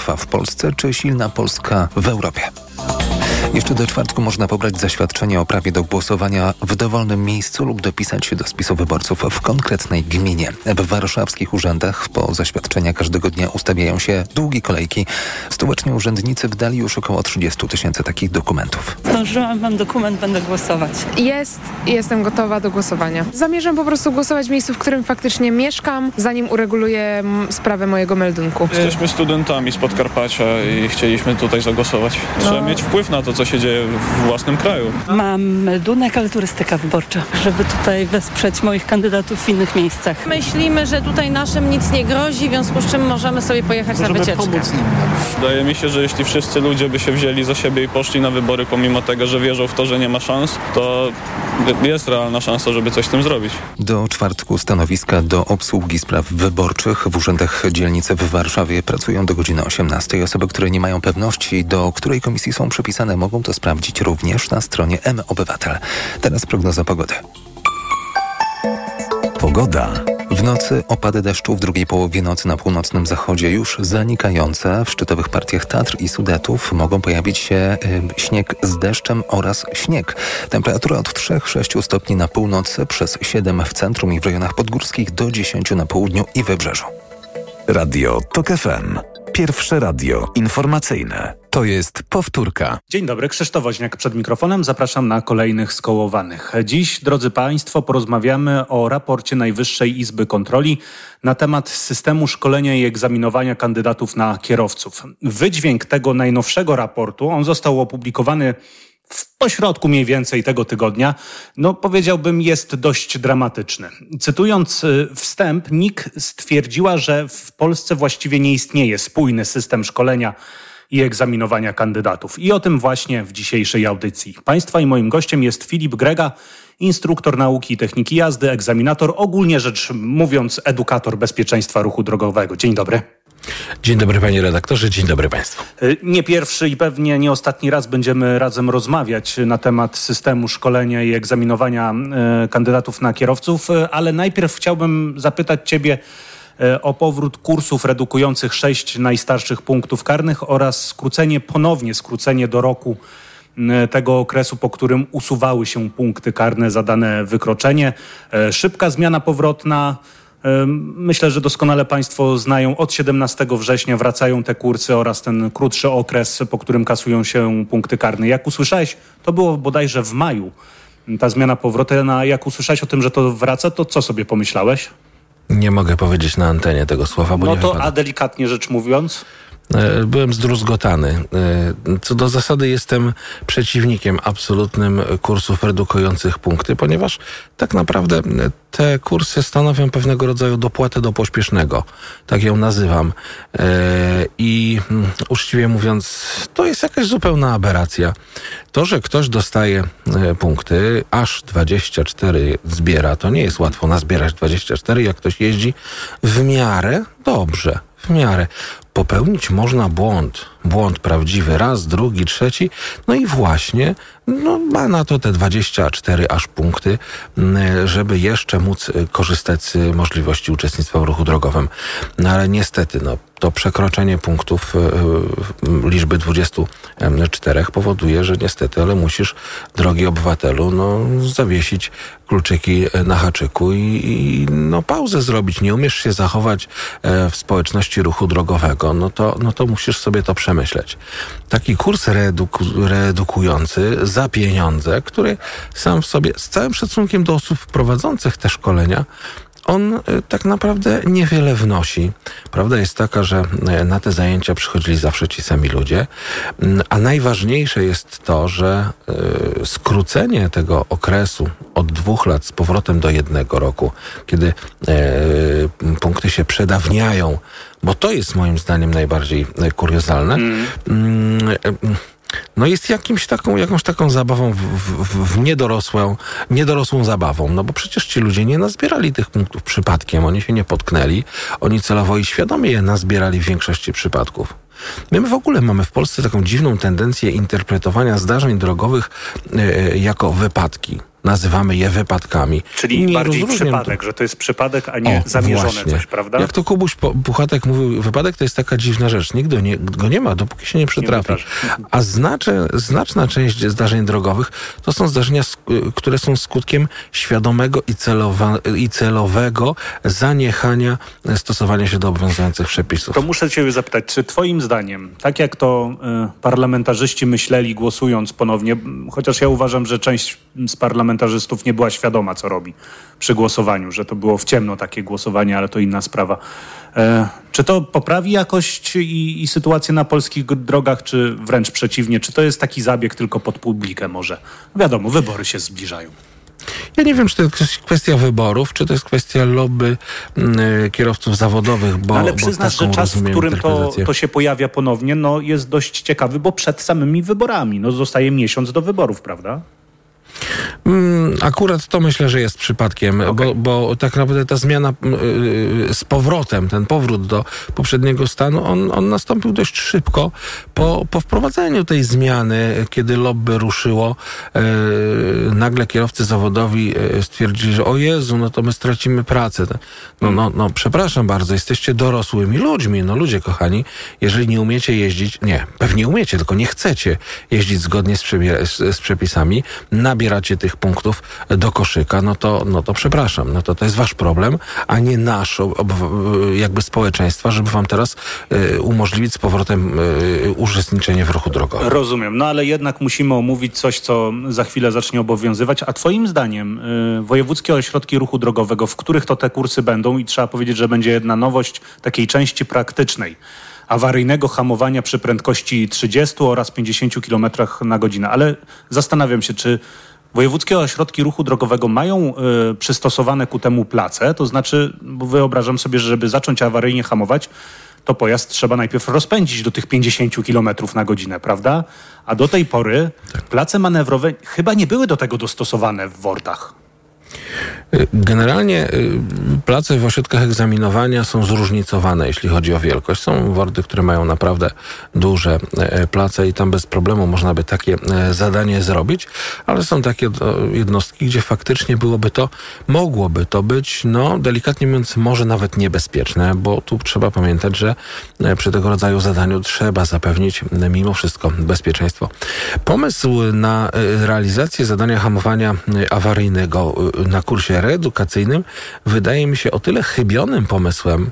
Moskwa w Polsce czy silna Polska w Europie? Jeszcze do czwartku można pobrać zaświadczenie o prawie do głosowania w dowolnym miejscu lub dopisać się do spisu wyborców w konkretnej gminie. W warszawskich urzędach po zaświadczenia każdego dnia ustawiają się długie kolejki. Stołeczni urzędnicy wydali już około 30 tysięcy takich dokumentów. Zdążyłam, mam dokument, będę głosować. Jest i jestem gotowa do głosowania. Zamierzam po prostu głosować w miejscu, w którym faktycznie mieszkam, zanim ureguluję sprawę mojego meldunku. Jesteśmy studentami z Podkarpacia i chcieliśmy tutaj zagłosować. Trzeba no. mieć wpływ na to, co się dzieje w własnym kraju. Mam meldunek, ale turystyka wyborcza, żeby tutaj wesprzeć moich kandydatów w innych miejscach. Myślimy, że tutaj naszym nic nie grozi, w związku z czym możemy sobie pojechać możemy na wycieczkę. Pomóc nim. Wydaje mi się, że jeśli wszyscy ludzie by się wzięli za siebie i poszli na wybory, pomimo tego, że wierzą w to, że nie ma szans, to jest realna szansa, żeby coś z tym zrobić. Do czwartku stanowiska do obsługi spraw wyborczych w urzędach dzielnicy w Warszawie pracują do godziny 18. Osoby, które nie mają pewności, do której komisji są przypisane, mogą to sprawdzić również na stronie M-Obywatel. Teraz prognoza pogody. Pogoda. W nocy opady deszczu w drugiej połowie nocy na północnym zachodzie już zanikające. W szczytowych partiach Tatr i Sudetów mogą pojawić się y, śnieg z deszczem oraz śnieg. Temperatura od 3-6 stopni na północy przez 7 w centrum i w rejonach podgórskich do 10 na południu i wybrzeżu. Radio TOK FM. Pierwsze radio informacyjne. To jest powtórka. Dzień dobry, Krzysztof Woźniak przed mikrofonem. Zapraszam na kolejnych skołowanych. Dziś, drodzy Państwo, porozmawiamy o raporcie Najwyższej Izby Kontroli na temat systemu szkolenia i egzaminowania kandydatów na kierowców. Wydźwięk tego najnowszego raportu, on został opublikowany w pośrodku mniej więcej tego tygodnia, no powiedziałbym, jest dość dramatyczny. Cytując y, wstęp, NIK stwierdziła, że w Polsce właściwie nie istnieje spójny system szkolenia i egzaminowania kandydatów. I o tym właśnie w dzisiejszej audycji. Państwa i moim gościem jest Filip Grega, instruktor nauki i techniki jazdy, egzaminator, ogólnie rzecz mówiąc, edukator bezpieczeństwa ruchu drogowego. Dzień dobry. Dzień dobry panie redaktorze, dzień dobry państwu. Y, nie pierwszy i pewnie nie ostatni raz będziemy razem rozmawiać na temat systemu szkolenia i egzaminowania y, kandydatów na kierowców, y, ale najpierw chciałbym zapytać ciebie o powrót kursów redukujących sześć najstarszych punktów karnych oraz skrócenie, ponownie skrócenie do roku tego okresu, po którym usuwały się punkty karne za dane wykroczenie. Szybka zmiana powrotna Myślę, że doskonale Państwo znają. Od 17 września wracają te kursy oraz ten krótszy okres, po którym kasują się punkty karne. Jak usłyszałeś, to było bodajże w maju ta zmiana powrotna. Jak usłyszałeś o tym, że to wraca, to co sobie pomyślałeś? Nie mogę powiedzieć na antenie tego słowa, bo no nie to, a delikatnie rzecz mówiąc? E, byłem zdruzgotany. E, co do zasady jestem przeciwnikiem absolutnym kursów redukujących punkty, ponieważ tak naprawdę te kursy stanowią pewnego rodzaju dopłatę do pośpiesznego. Tak ją nazywam. E, I mm, uczciwie mówiąc, to jest jakaś zupełna aberracja. To, że ktoś dostaje punkty, aż 24 zbiera, to nie jest łatwo nazbierać 24, jak ktoś jeździ w miarę dobrze w miarę. Popełnić można błąd, błąd prawdziwy, raz, drugi, trzeci, no i właśnie no, ma na to te 24 aż punkty, żeby jeszcze móc korzystać z możliwości uczestnictwa w ruchu drogowym. No ale niestety, no, to przekroczenie punktów e, e, liczby 24 powoduje, że niestety, ale musisz, drogi obywatelu, no, zawiesić kluczyki na haczyku i, i no, pauzę zrobić. Nie umiesz się zachować w społeczności ruchu drogowego, no to, no to musisz sobie to przemyśleć. Taki kurs reeduku, reedukujący za pieniądze, który sam w sobie, z całym szacunkiem do osób prowadzących te szkolenia, on e, tak naprawdę niewiele wnosi. Prawda jest taka, że e, na te zajęcia przychodzili zawsze ci sami ludzie, mm, a najważniejsze jest to, że e, skrócenie tego okresu od dwóch lat z powrotem do jednego roku, kiedy punkty się przedawniają, bo to jest moim zdaniem najbardziej kuriozalne. Mm. No jest jakimś taką, jakąś taką zabawą w, w, w niedorosłą, niedorosłą zabawą. No bo przecież ci ludzie nie nazbierali tych punktów przypadkiem, oni się nie potknęli, oni celowo i świadomie je nazbierali w większości przypadków. My w ogóle mamy w Polsce taką dziwną tendencję interpretowania zdarzeń drogowych e, e jako wypadki. Nazywamy je wypadkami. Czyli nie bardziej przypadek, to. że to jest przypadek, a nie o, zamierzone właśnie. coś, prawda? Jak to Kubuś Puchatek mówił, wypadek to jest taka dziwna rzecz. Go nie, go nie ma, dopóki się nie przytrafi. Nie a znaczy, znaczna część zdarzeń drogowych to są zdarzenia, które są skutkiem świadomego i, celowa, i celowego zaniechania stosowania się do obowiązujących przepisów. To muszę cię zapytać, czy twoim zdaniem, tak jak to y, parlamentarzyści myśleli głosując ponownie, chociaż ja uważam, że część z parlamentarzystów nie była świadoma, co robi przy głosowaniu, że to było w ciemno takie głosowanie, ale to inna sprawa. E, czy to poprawi jakość i, i, sytuację na polskich drogach, czy wręcz przeciwnie? Czy to jest taki zabieg tylko pod publikę może? Wiadomo, wybory się zbliżają. Ja nie wiem, czy to jest kwestia wyborów, czy to jest kwestia lobby y, kierowców zawodowych, bo. Ale przyznasz, że czas, w którym to, to się pojawia ponownie, no, jest dość ciekawy, bo przed samymi wyborami. No, zostaje miesiąc do wyborów, prawda? Mm, akurat to myślę, że jest przypadkiem, okay. bo, bo tak naprawdę ta zmiana yy, z powrotem, ten powrót do poprzedniego stanu, on, on nastąpił dość szybko po, po wprowadzeniu tej zmiany, kiedy lobby ruszyło. Yy, nagle kierowcy zawodowi yy, stwierdzili, że o Jezu, no to my stracimy pracę. No, no, no, przepraszam bardzo, jesteście dorosłymi ludźmi, no ludzie kochani, jeżeli nie umiecie jeździć, nie, pewnie umiecie, tylko nie chcecie jeździć zgodnie z, z, z przepisami, nabieracie tych punktów do koszyka, no to, no to przepraszam, no to to jest wasz problem, a nie nasz jakby społeczeństwa, żeby wam teraz y, umożliwić z powrotem y, uczestniczenie w ruchu drogowym. Rozumiem, no ale jednak musimy omówić coś, co za chwilę zacznie obowiązywać, a twoim zdaniem y, wojewódzkie ośrodki ruchu drogowego, w których to te kursy będą i trzeba powiedzieć, że będzie jedna nowość takiej części praktycznej, awaryjnego hamowania przy prędkości 30 oraz 50 km na godzinę. Ale zastanawiam się, czy Wojewódzkie ośrodki ruchu drogowego mają y, przystosowane ku temu place, to znaczy, bo wyobrażam sobie, że żeby zacząć awaryjnie hamować, to pojazd trzeba najpierw rozpędzić do tych 50 km na godzinę, prawda? A do tej pory tak. place manewrowe chyba nie były do tego dostosowane w WORDach. Generalnie y, place w ośrodkach egzaminowania są zróżnicowane, jeśli chodzi o wielkość. Są wordy, które mają naprawdę duże e, place i tam bez problemu można by takie e, zadanie zrobić, ale są takie jednostki, gdzie faktycznie byłoby to, mogłoby to być, no delikatnie mówiąc, może nawet niebezpieczne, bo tu trzeba pamiętać, że e, przy tego rodzaju zadaniu trzeba zapewnić mimo wszystko bezpieczeństwo. Pomysł na realizację zadania hamowania awaryjnego na kursie reedukacyjnym wydaje mi się o tyle chybionym pomysłem,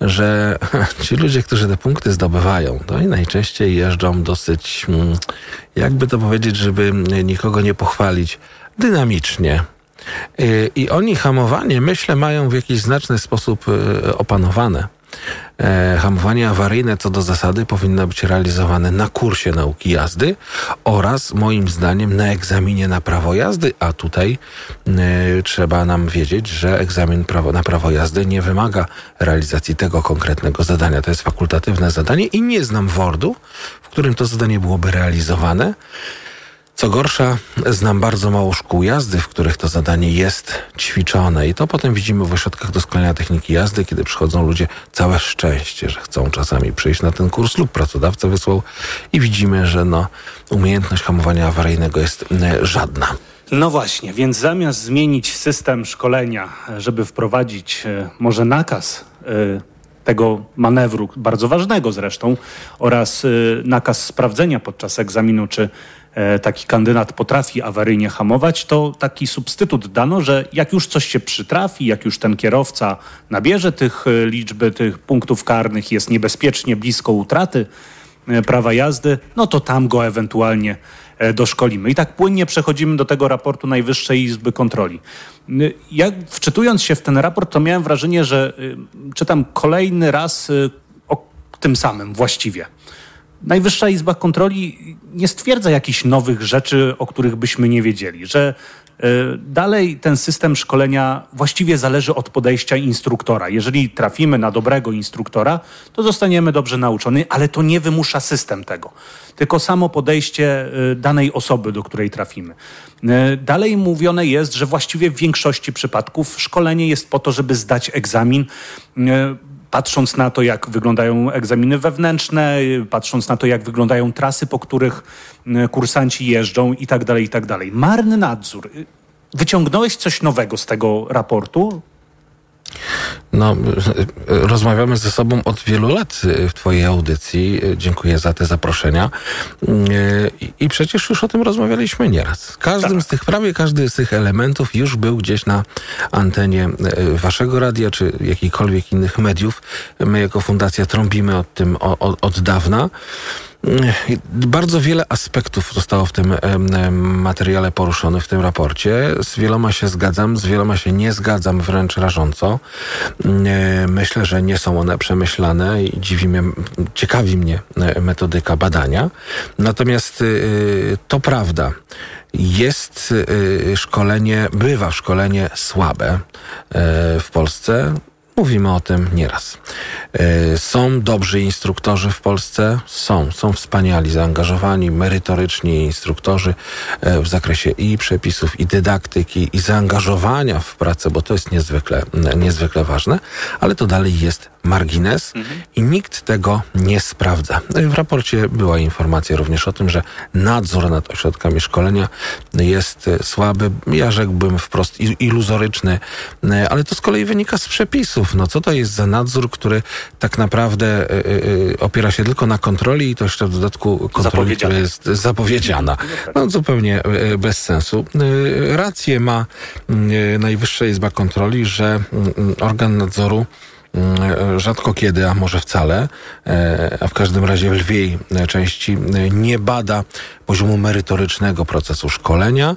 że ci ludzie, którzy te punkty zdobywają, to i najczęściej jeżdżą dosyć, mm, jakby to powiedzieć, żeby nikogo nie pochwalić, dynamicznie. Y, I oni hamowanie, myślę, mają w jakiś znaczny sposób y, opanowane. E, hamowanie awaryjne co do zasady powinno być realizowane na kursie nauki jazdy oraz moim zdaniem na egzaminie na prawo jazdy, a tutaj e, trzeba nam wiedzieć, że egzamin prawo, na prawo jazdy nie wymaga realizacji tego konkretnego zadania. To jest fakultatywne zadanie i nie znam WORDu, w którym to zadanie byłoby realizowane. Co gorsza, znam bardzo mało szkół jazdy, w których to zadanie jest ćwiczone i to potem widzimy w ośrodkach doskonalenia techniki jazdy, kiedy przychodzą ludzie, całe szczęście, że chcą czasami przyjść na ten kurs lub pracodawca wysłał i widzimy, że no, umiejętność hamowania awaryjnego jest żadna. No właśnie, więc zamiast zmienić system szkolenia, żeby wprowadzić e, może nakaz e, tego manewru, bardzo ważnego zresztą, oraz nakaz sprawdzenia podczas egzaminu, czy E, taki kandydat potrafi awaryjnie hamować, to taki substytut dano, że jak już coś się przytrafi, jak już ten kierowca nabierze tych e, liczby, tych punktów karnych, jest niebezpiecznie blisko utraty e, prawa jazdy, no to tam go ewentualnie doszkolimy. I tak płynnie przechodzimy do tego raportu Najwyższej Izby Kontroli. Ja wczytując się w ten raport, to miałem wrażenie, że czytam kolejny raz o tym samym właściwie. Najwyższa Izba Kontroli nie stwierdza jakichś nowych rzeczy, o których byśmy nie wiedzieli, że e, Dalej ten system szkolenia właściwie zależy od podejścia instruktora. Jeżeli trafimy na dobrego instruktora, to zostaniemy dobrze nauczony, ale to nie wymusza system tego, tylko samo podejście e, danej osoby, do której trafimy. E, dalej mówione jest, że właściwie w większości przypadków szkolenie jest po to, żeby zdać egzamin patrząc na to, jak wyglądają egzaminy wewnętrzne, patrząc na to, jak wyglądają trasy, po których kursanci jeżdżą i tak dalej, i tak dalej. Marny nadzór. Wyciągnąłeś coś nowego z tego raportu? No, rozmawiamy ze sobą od wielu lat w Twojej audycji. Dziękuję za te zaproszenia. I przecież już o tym rozmawialiśmy nieraz. Każdym tak. z tych, prawie każdy z tych elementów już był gdzieś na antenie Waszego radia, czy jakichkolwiek innych mediów. My jako fundacja trąbimy od tym od, od dawna. Bardzo wiele aspektów zostało w tym materiale poruszonych, w tym raporcie. Z wieloma się zgadzam, z wieloma się nie zgadzam wręcz rażąco. Myślę, że nie są one przemyślane i dziwi mnie, ciekawi mnie e, metodyka badania. Natomiast y, to prawda. Jest y, szkolenie, bywa szkolenie słabe e, w Polsce. Mówimy o tym nieraz. E, są dobrzy instruktorzy w Polsce? Są. Są wspaniali, zaangażowani, merytoryczni instruktorzy e, w zakresie i przepisów, i dydaktyki, i zaangażowania w pracę, bo to jest niezwykle, niezwykle ważne, ale to dalej jest margines mhm. i nikt tego nie sprawdza. No w raporcie była informacja również o tym, że nadzór nad ośrodkami szkolenia jest e, słaby, ja rzekłbym wprost iluzoryczny, ale to z kolei wynika z przepisów. No co to jest za nadzór, który tak naprawdę y, y, opiera się tylko na kontroli i to jeszcze w dodatku kontroli, która jest zapowiedziana. No zupełnie bez sensu. Rację ma Najwyższa Izba Kontroli, że organ nadzoru rzadko kiedy, a może wcale, e, a w każdym razie w lwiej części nie bada poziomu merytorycznego procesu szkolenia,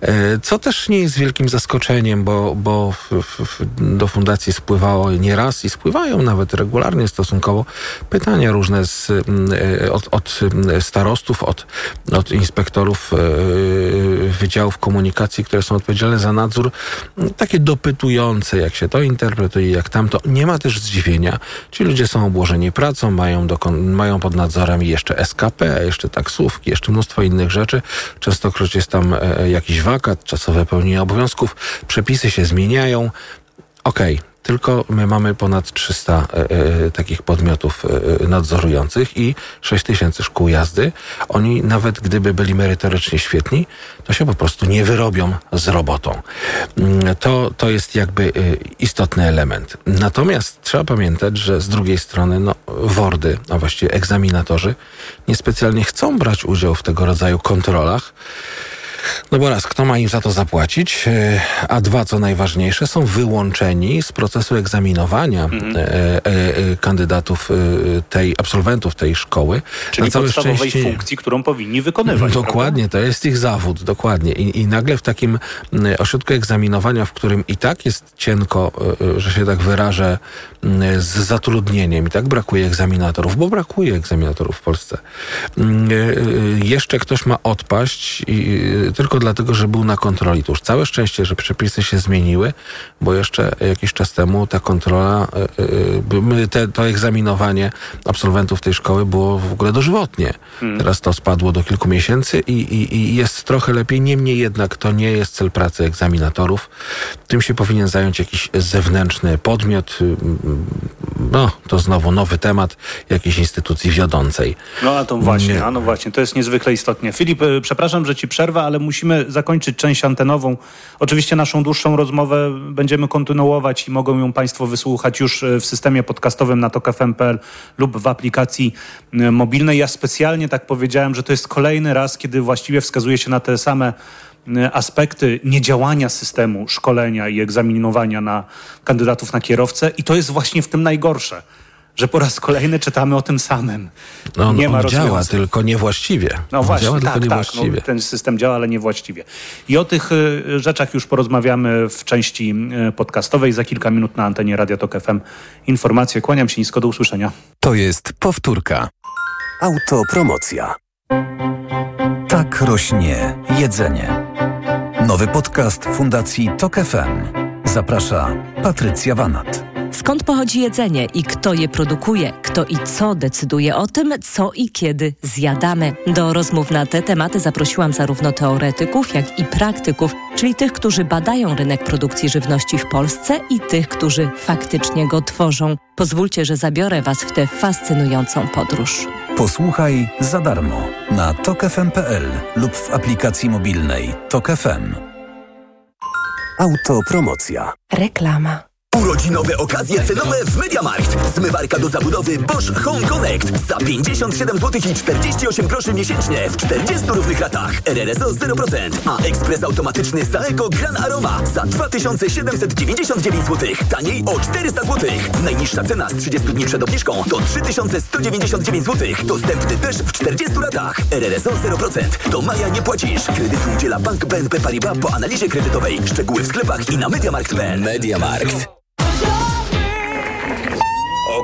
e, co też nie jest wielkim zaskoczeniem, bo, bo w, w, do fundacji spływało nieraz i spływają nawet regularnie stosunkowo pytania różne z, e, od, od starostów, od, od inspektorów wydziałów komunikacji, które są odpowiedzialne za nadzór, takie dopytujące, jak się to interpretuje, jak tamto. Nie ma też zdziwienia. Ci ludzie są obłożeni pracą, mają, mają pod nadzorem jeszcze SKP, jeszcze taksówki, jeszcze mnóstwo innych rzeczy. Częstokroć jest tam e, e, jakiś wakat, czasowe pełnienie obowiązków, przepisy się zmieniają. Okej, okay tylko my mamy ponad 300 e, e, takich podmiotów e, nadzorujących i 6 tysięcy szkół jazdy. Oni nawet gdyby byli merytorycznie świetni, to się po prostu nie wyrobią z robotą. Mm, to, to jest jakby istotny element. Natomiast trzeba pamiętać, że z drugiej strony no, WORDy, a właściwie egzaminatorzy, niespecjalnie chcą brać udział w tego rodzaju kontrolach. No bo raz, kto ma im za to zapłacić? E, a dwa, co najważniejsze, są wyłączeni z procesu egzaminowania mhm. e, e, kandydatów tej, absolwentów tej szkoły. Czyli na całe podstawowej szczęście... funkcji, którą powinni wykonywać. Dokładnie, prawda? to jest ich zawód, dokładnie. I, I nagle w takim ośrodku egzaminowania, w którym i tak jest cienko, że się tak wyrażę, z zatrudnieniem i tak brakuje egzaminatorów, bo brakuje egzaminatorów w Polsce. Jeszcze ktoś ma odpaść i tylko dlatego, że był na kontroli. To już całe szczęście, że przepisy się zmieniły, bo jeszcze jakiś czas temu ta kontrola, e, e, te, to egzaminowanie absolwentów tej szkoły było w ogóle dożywotnie. Hmm. Teraz to spadło do kilku miesięcy i, i, i jest trochę lepiej. Niemniej jednak to nie jest cel pracy egzaminatorów. Tym się powinien zająć jakiś zewnętrzny podmiot. No, to znowu nowy temat jakiejś instytucji wiodącej. No a to właśnie, a no właśnie, to jest niezwykle istotnie. Filip, e, przepraszam, że ci przerwę, ale musimy zakończyć część antenową. Oczywiście naszą dłuższą rozmowę będziemy kontynuować i mogą ją Państwo wysłuchać już e, w systemie podcastowym na tok.fm.pl lub w aplikacji e, mobilnej. Ja specjalnie tak powiedziałem, że to jest kolejny raz, kiedy właściwie wskazuje się na te same e, aspekty niedziałania systemu szkolenia i egzaminowania na kandydatów na kierowcę i to jest właśnie w tym najgorsze że po raz kolejny czytamy o tym samym. No, nie on, ma on działa, tylko niewłaściwie. No on właśnie, działa, tak, tylko niewłaściwie. Tak, no, ten system działa, ale niewłaściwie. I o tych y, rzeczach już porozmawiamy w części y, podcastowej za kilka minut na antenie Radio Tok FM. Informacje, kłaniam się nisko, do usłyszenia. To jest powtórka. Autopromocja. Tak rośnie jedzenie. Nowy podcast Fundacji Tok FM. Zaprasza Patrycja Wanat. Skąd pochodzi jedzenie i kto je produkuje? Kto i co decyduje o tym, co i kiedy zjadamy? Do rozmów na te tematy zaprosiłam zarówno teoretyków, jak i praktyków, czyli tych, którzy badają rynek produkcji żywności w Polsce i tych, którzy faktycznie go tworzą. Pozwólcie, że zabiorę Was w tę fascynującą podróż. Posłuchaj za darmo na tokefm.pl lub w aplikacji mobilnej Tok FM. Autopromocja. Reklama. Urodzinowe okazje cenowe w Mediamarkt. Zmywarka do zabudowy Bosch Home Connect za 57 zł i 48 groszy miesięcznie w 40 równych ratach. RRSO 0%, a ekspres automatyczny Saeco Gran Aroma za 2799 zł. Taniej o 400 zł. Najniższa cena z 30 dni przed obniżką to 3199 zł. Dostępny też w 40 ratach. RRSO 0%. Do maja nie płacisz. Kredytu udziela Bank BNP Paribas po analizie kredytowej. Szczegóły w sklepach i na mediamarkt.pl. Mediamarkt.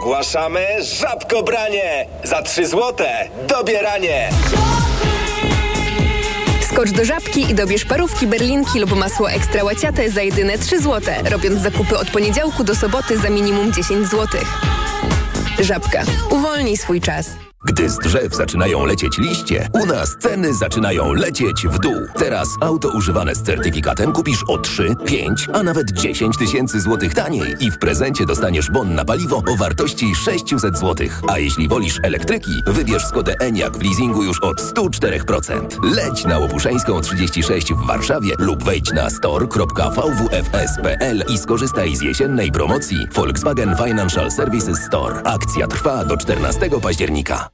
Ogłaszamy żabkobranie! Za 3 złote dobieranie! Skocz do żabki i dobierz parówki, berlinki lub masło ekstra łaciate za jedyne 3 złote, robiąc zakupy od poniedziałku do soboty za minimum 10 złotych. Żabka. Uwolnij swój czas. Gdy z drzew zaczynają lecieć liście, u nas ceny zaczynają lecieć w dół. Teraz auto używane z certyfikatem kupisz o 3, 5, a nawet 10 tysięcy złotych taniej i w prezencie dostaniesz bon na paliwo o wartości 600 złotych. A jeśli wolisz elektryki, wybierz Skodę Enyaq w leasingu już od 104%. Leć na Łopuszeńską 36 w Warszawie lub wejdź na store.vwfs.pl i skorzystaj z jesiennej promocji Volkswagen Financial Services Store. Akcja trwa do 14 października.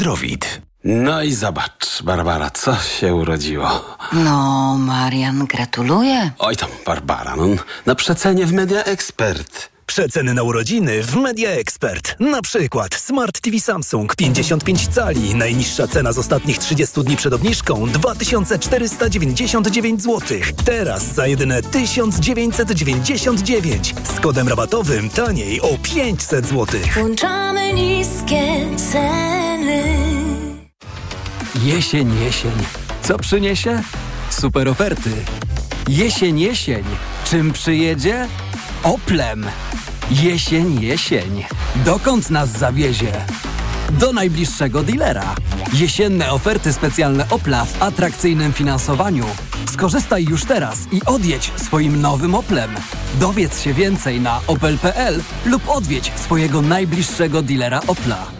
Zdrowit. No i zobacz, Barbara, co się urodziło. No, Marian, gratuluję. Oj tam, Barbara, no, na przecenie w Media Expert. Przeceny na urodziny w Media Expert. Na przykład Smart TV Samsung 55 cali. Najniższa cena z ostatnich 30 dni przed obniżką 2499 zł. Teraz za jedyne 1999. Z kodem rabatowym taniej o 500 zł. Włączamy niskie ceny. Jesień, jesień. Co przyniesie? Super oferty. Jesień, jesień. Czym przyjedzie? Oplem. Jesień, jesień. Dokąd nas zawiezie? Do najbliższego dealera. Jesienne oferty specjalne Opla w atrakcyjnym finansowaniu. Skorzystaj już teraz i odjedź swoim nowym Oplem. Dowiedz się więcej na opel.pl lub odwiedź swojego najbliższego dealera Opla.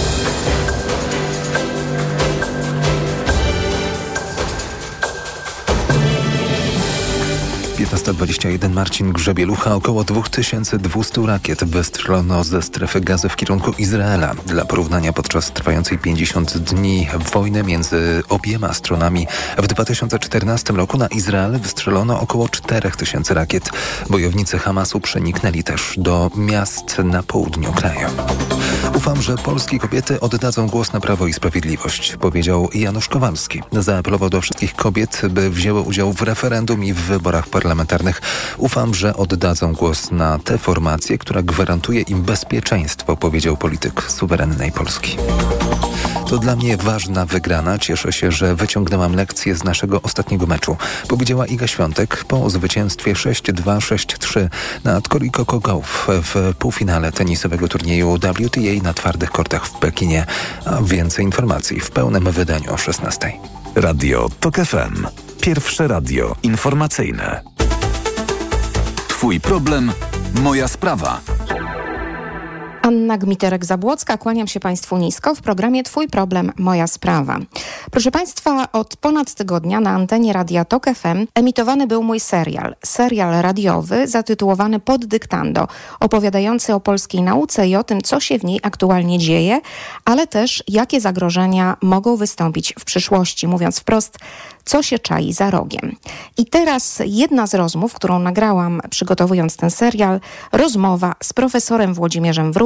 Jeden Marcin Grzebielucha. Około 2200 rakiet wystrzelono ze strefy gazy w kierunku Izraela. Dla porównania podczas trwającej 50 dni wojny między obiema stronami w 2014 roku na Izrael wystrzelono około 4000 rakiet. Bojownicy Hamasu przeniknęli też do miast na południu kraju. Ufam, że polskie kobiety oddadzą głos na Prawo i Sprawiedliwość, powiedział Janusz Kowalski. Zaapelował do wszystkich kobiet, by wzięły udział w referendum i w wyborach parlamentarnych. Ufam, że oddadzą głos na tę formację, która gwarantuje im bezpieczeństwo, powiedział polityk suwerennej Polski. To dla mnie ważna wygrana. Cieszę się, że wyciągnęłam lekcję z naszego ostatniego meczu, powiedziała Iga Świątek po zwycięstwie 6-2-6-3 nad Koriko Kogow w półfinale tenisowego turnieju WTA na twardych kortach w Pekinie. A więcej informacji w pełnym wydaniu o 16. Radio TOK FM. Pierwsze radio informacyjne. Twój problem, moja sprawa. Anna Gmiterek-Zabłocka, kłaniam się Państwu nisko w programie Twój problem, moja sprawa. Proszę Państwa, od ponad tygodnia na antenie Radia Tok FM emitowany był mój serial. Serial radiowy zatytułowany Pod dyktando, opowiadający o polskiej nauce i o tym, co się w niej aktualnie dzieje, ale też jakie zagrożenia mogą wystąpić w przyszłości. Mówiąc wprost, co się czai za rogiem. I teraz jedna z rozmów, którą nagrałam przygotowując ten serial, rozmowa z profesorem Włodzimierzem Wróblem,